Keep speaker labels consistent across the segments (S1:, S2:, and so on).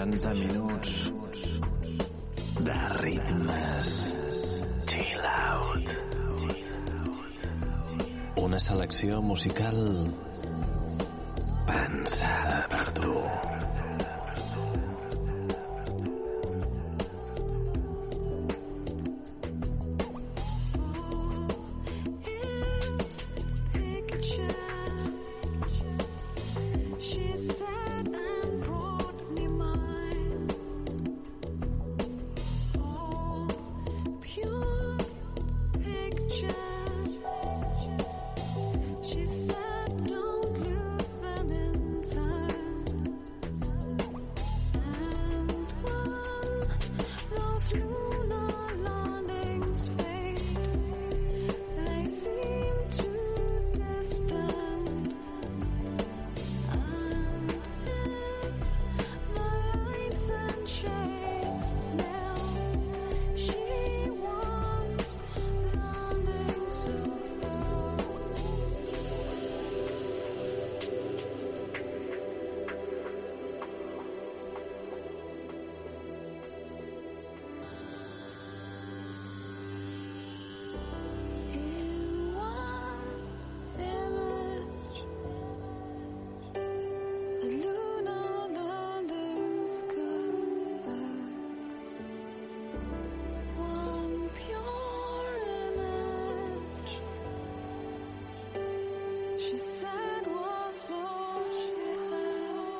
S1: 60 minuts de ritmes chill out. Una selecció musical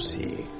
S1: Sun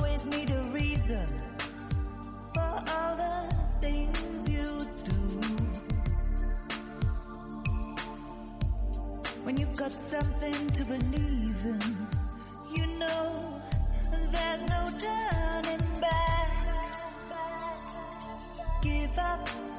S2: got something to believe in. You know, there's no turning back. Give up.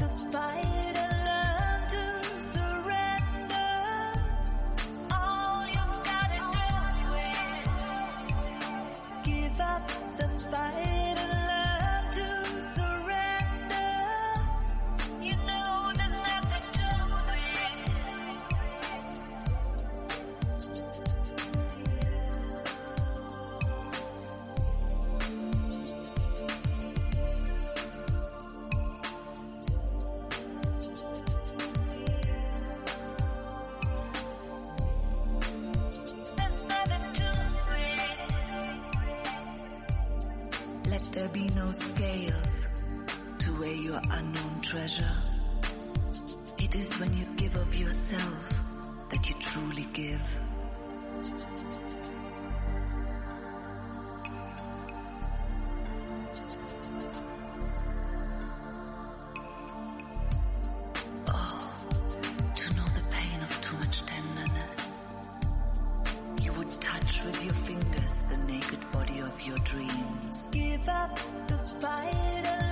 S3: of your dreams.
S2: Give up the fight.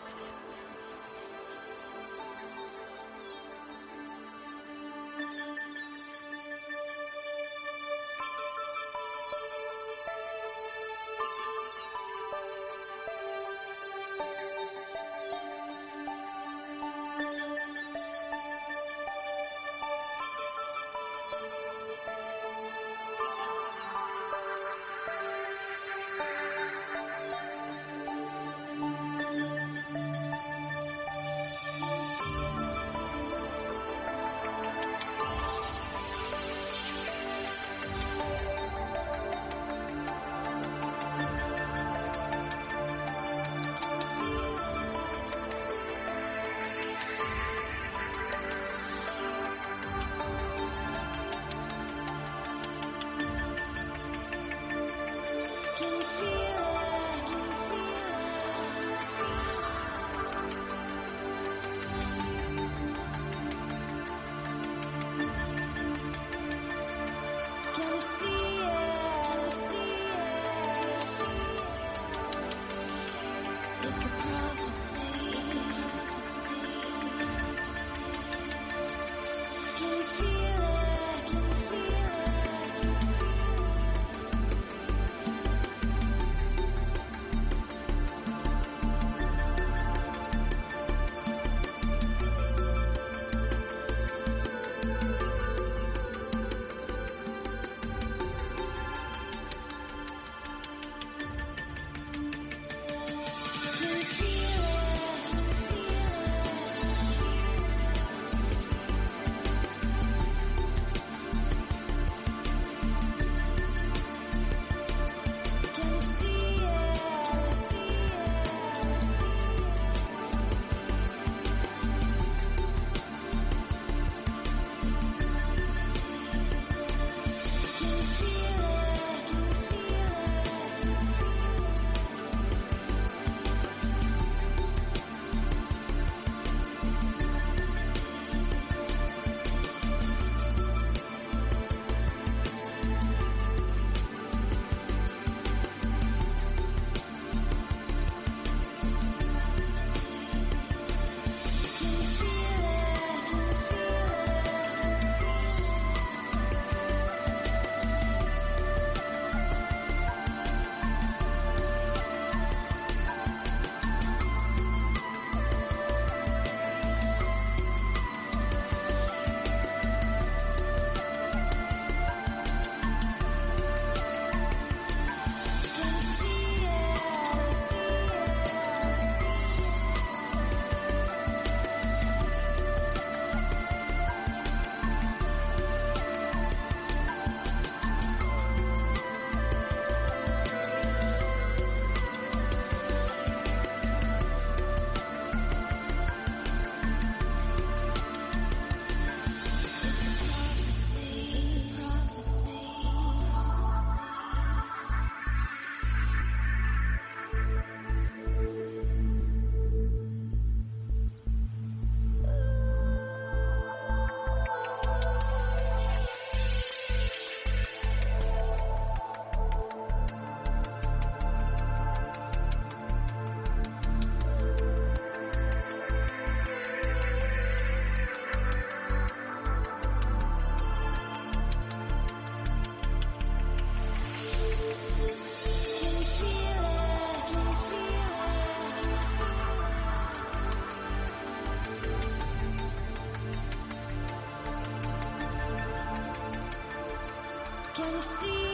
S1: Sun Music.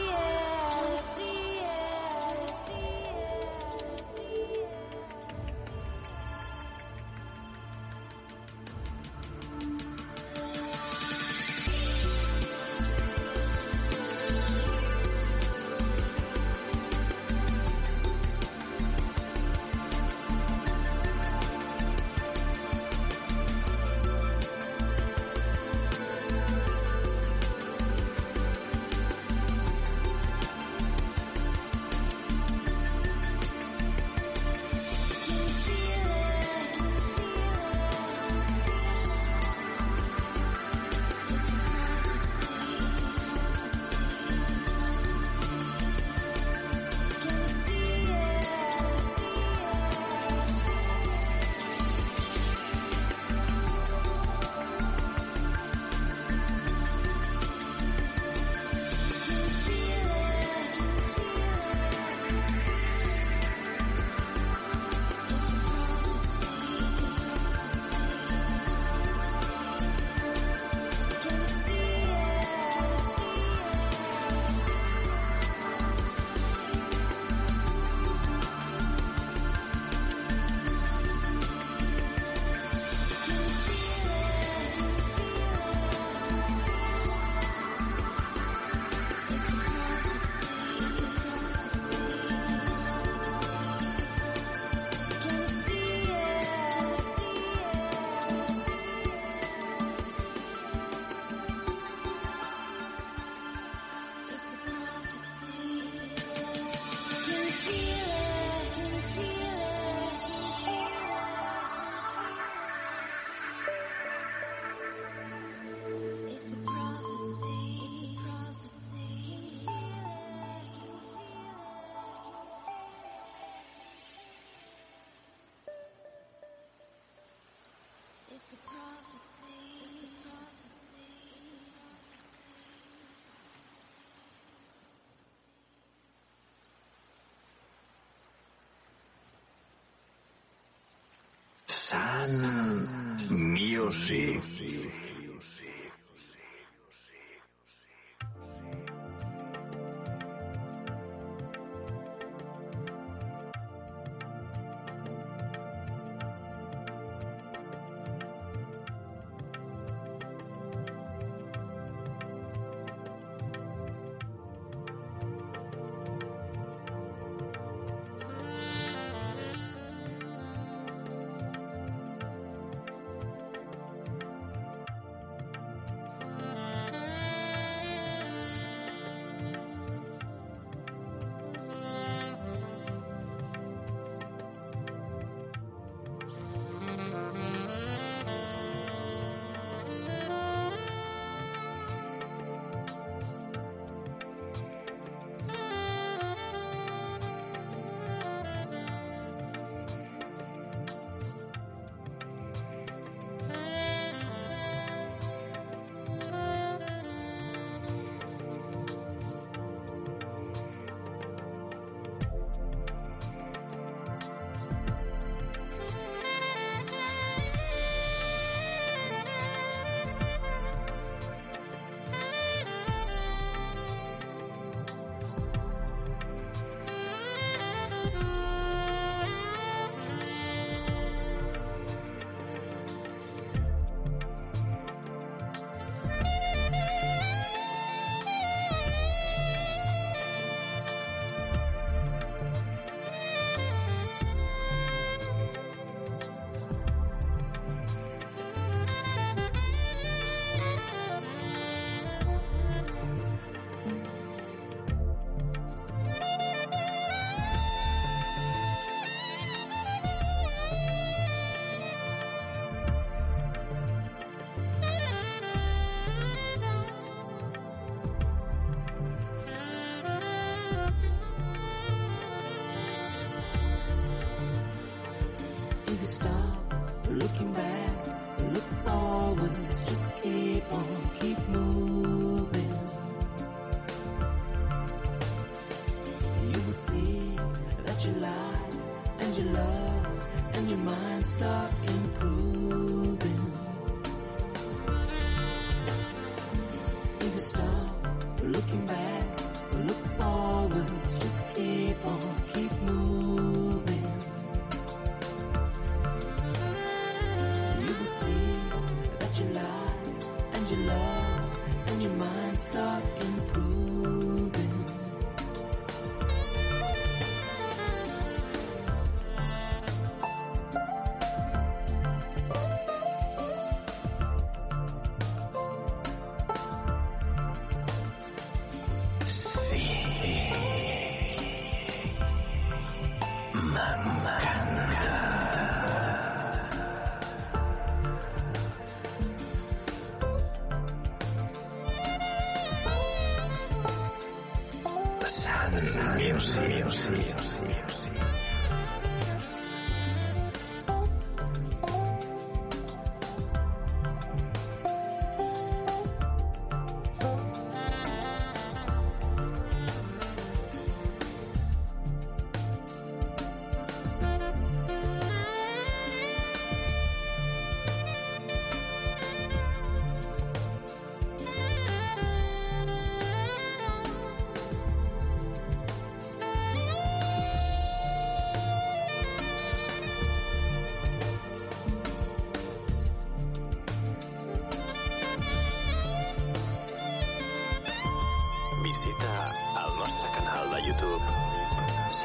S1: If you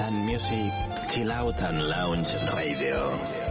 S1: and music, chill out and lounge radio.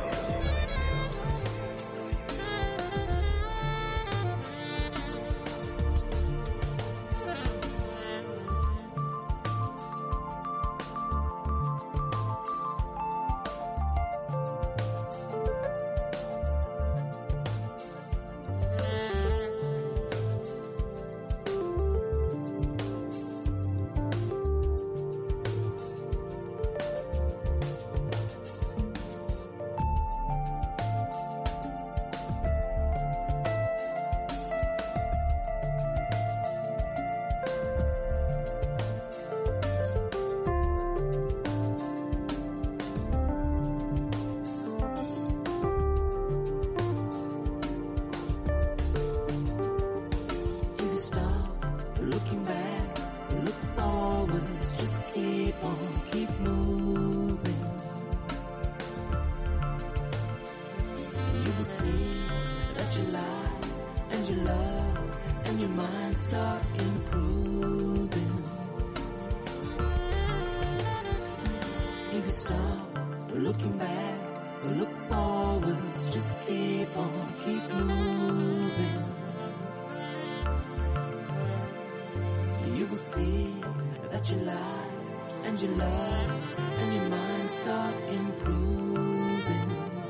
S1: but you lied and you love, and your mind start improving.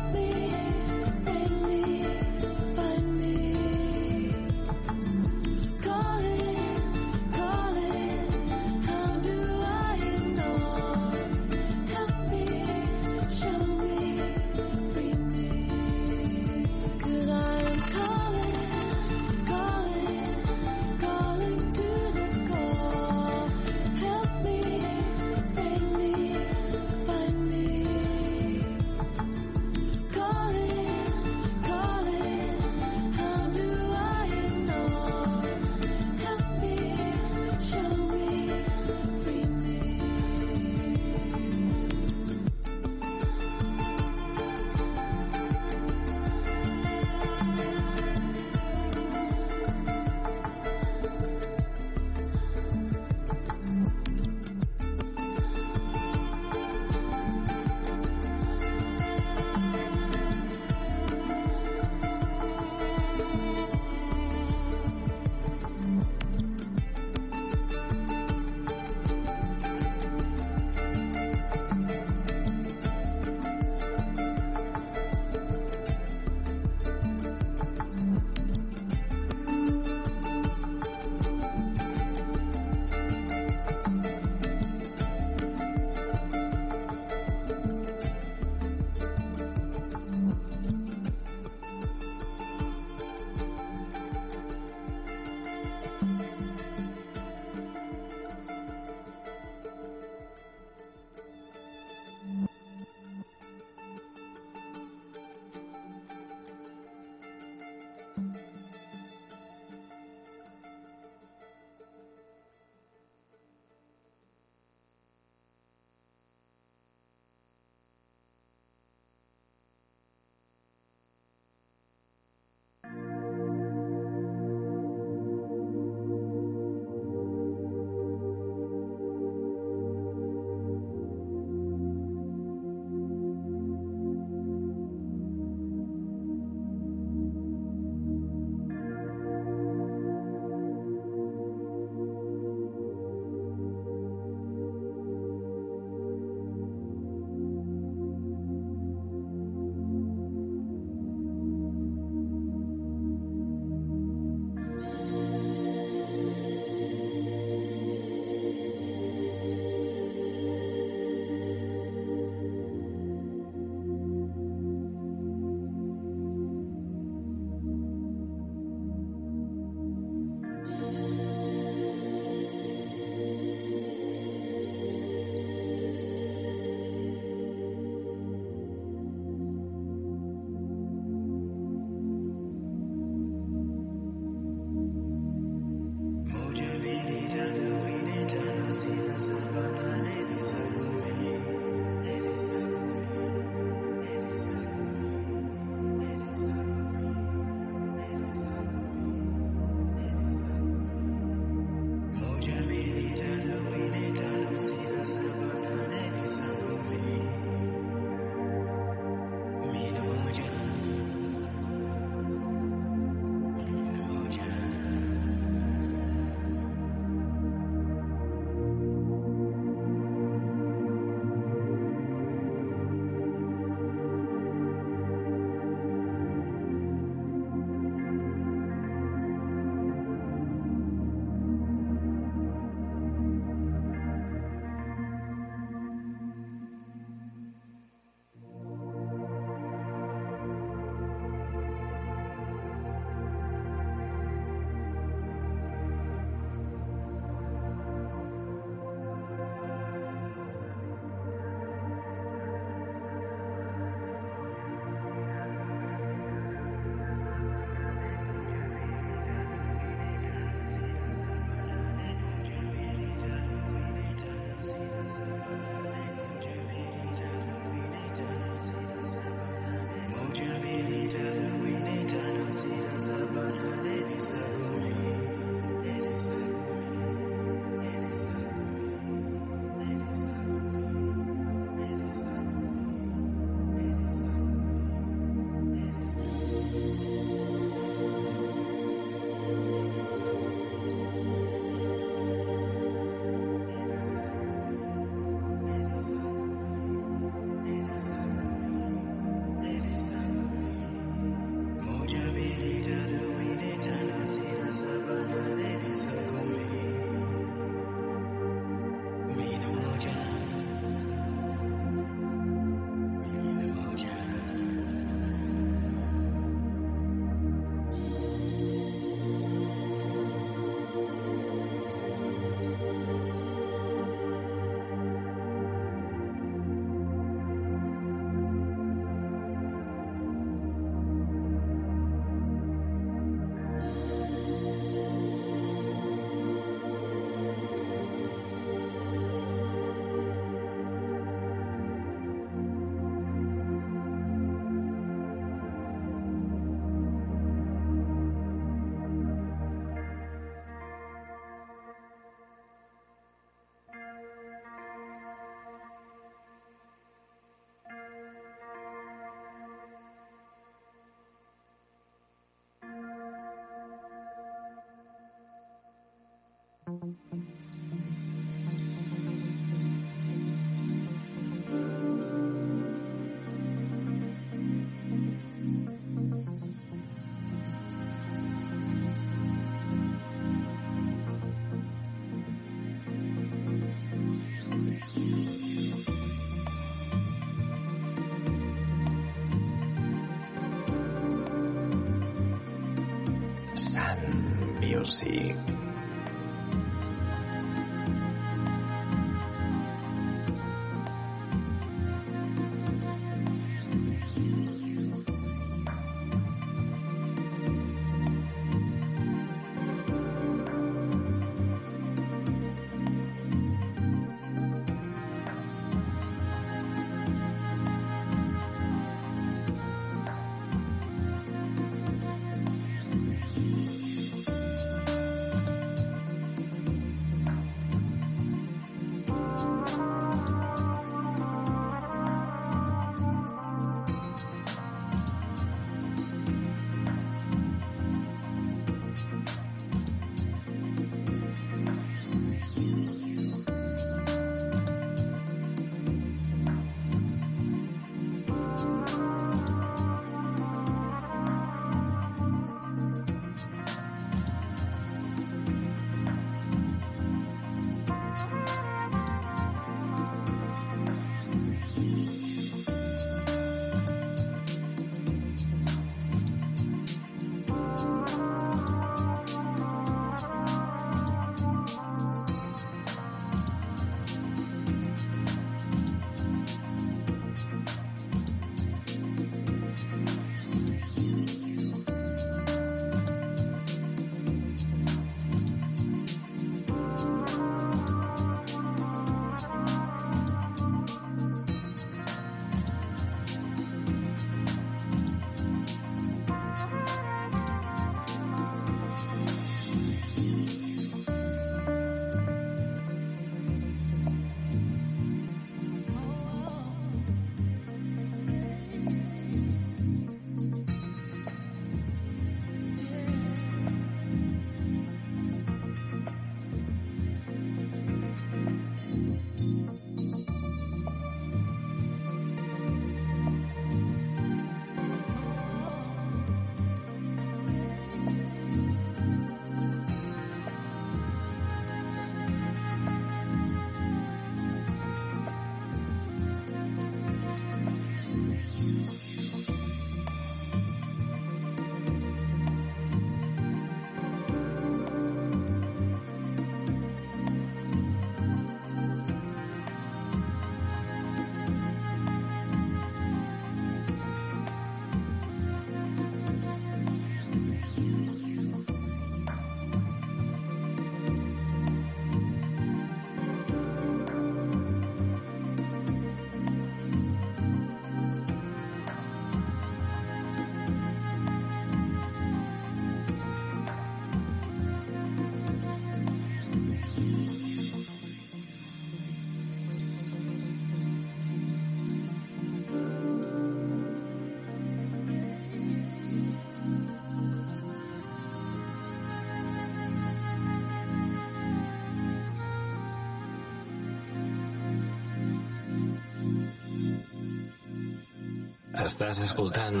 S4: Estàs escoltant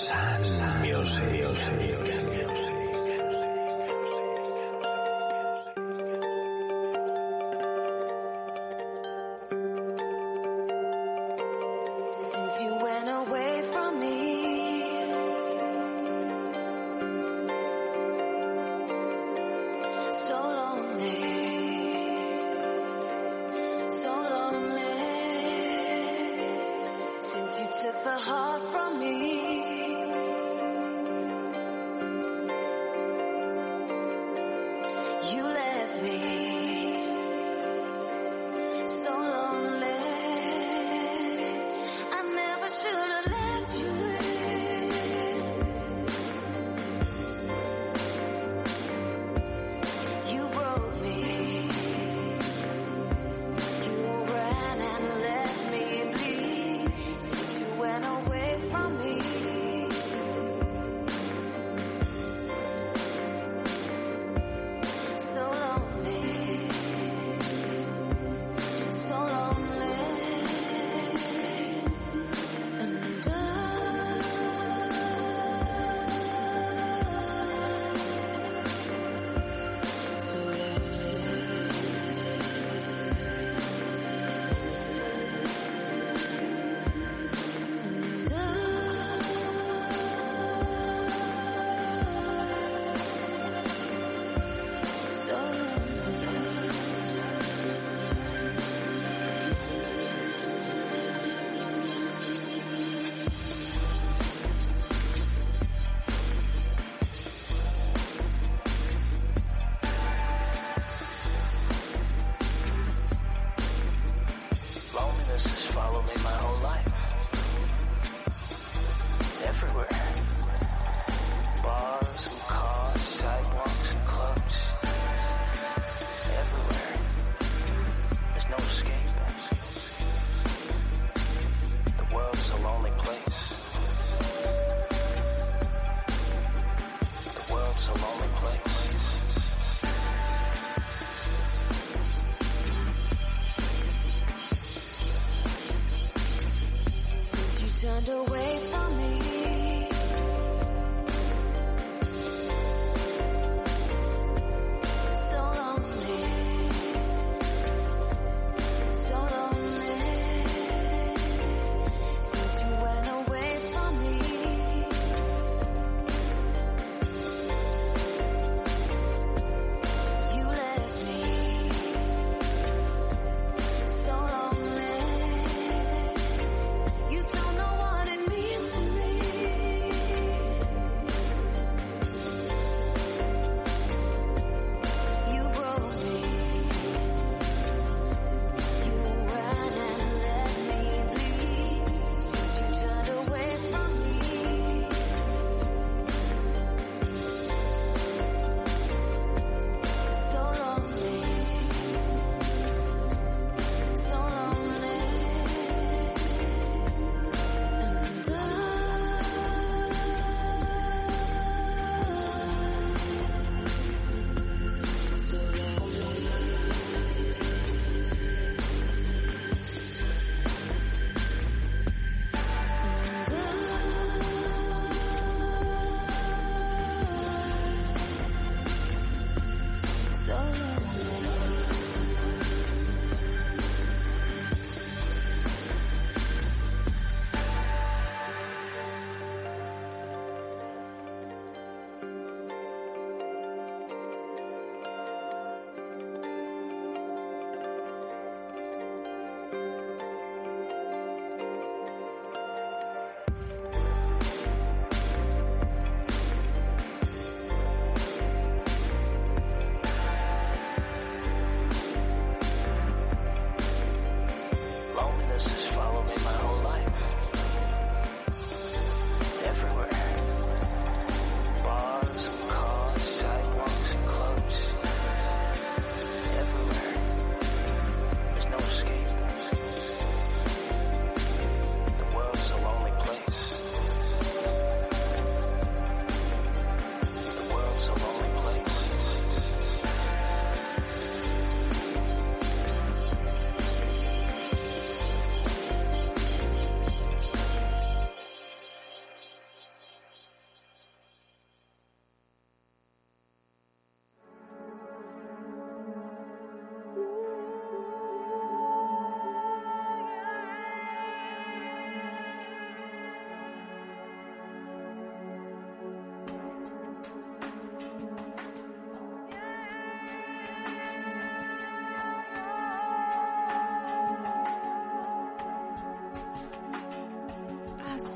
S4: Sun Music.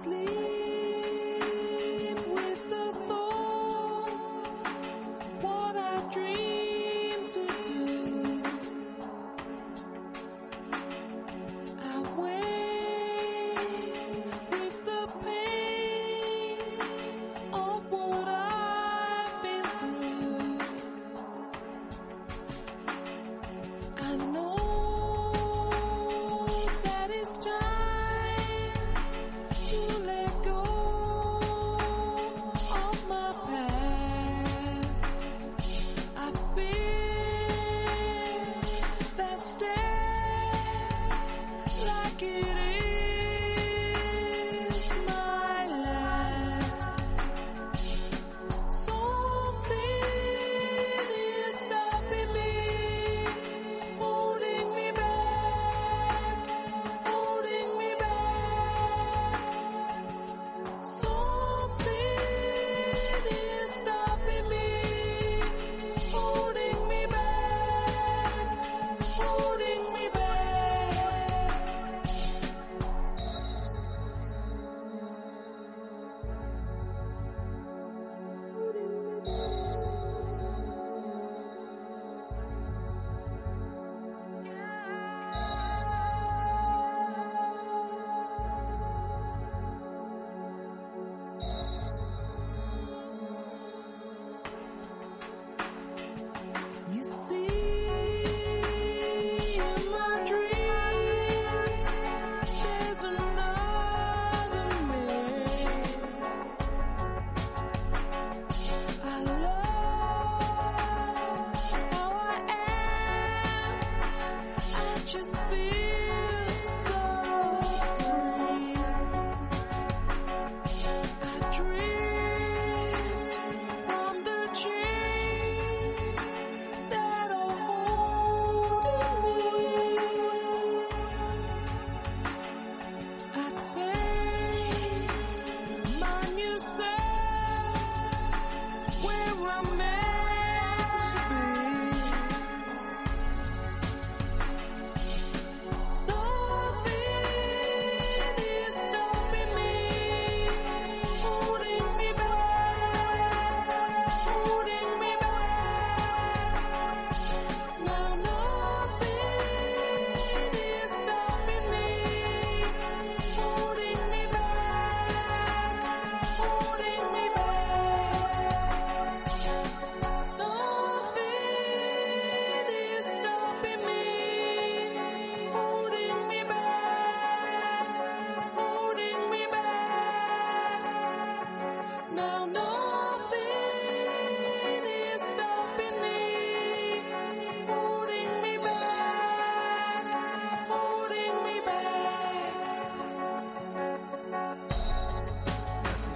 S1: sleep.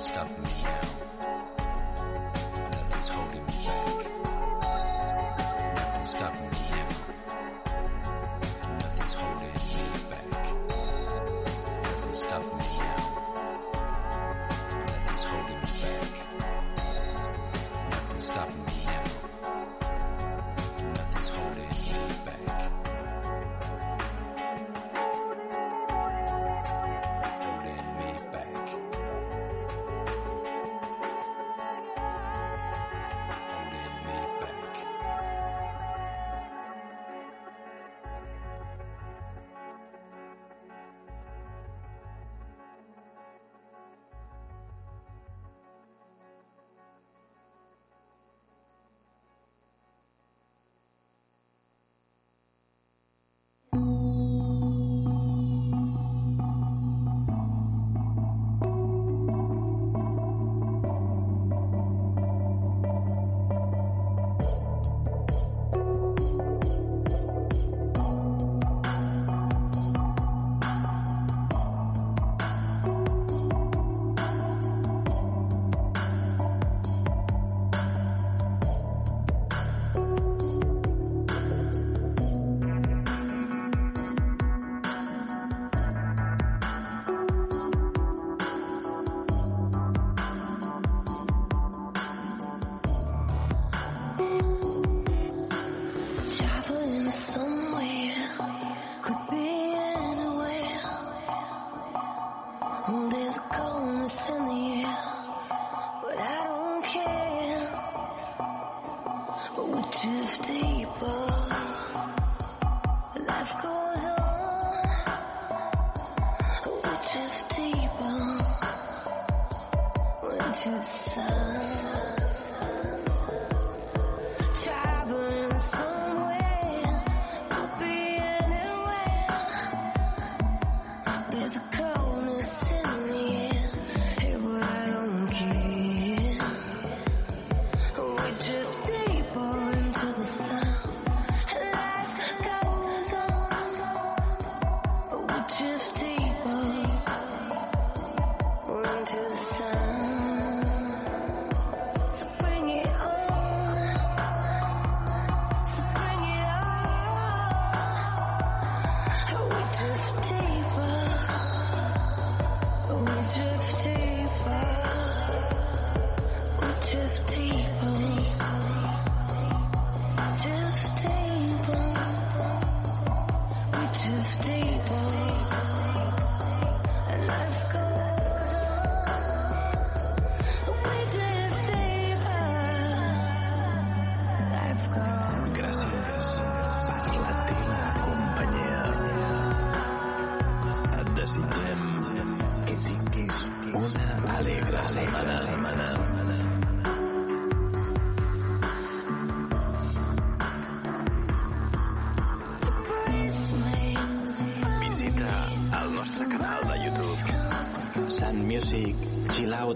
S1: stop me now.
S5: Nothing's holding me back. Nothing's stopping me now. Nothing's holding me back. Nothing's stopping me now. Nothing's holding me back. Nothing's stopping me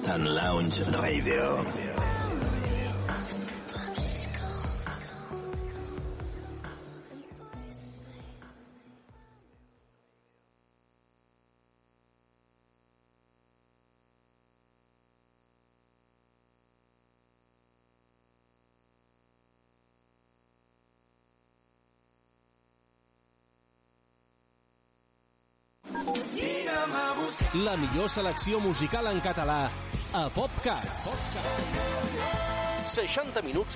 S6: Lounge Radio.
S7: millor selecció musical en català a PopCat. 60 minuts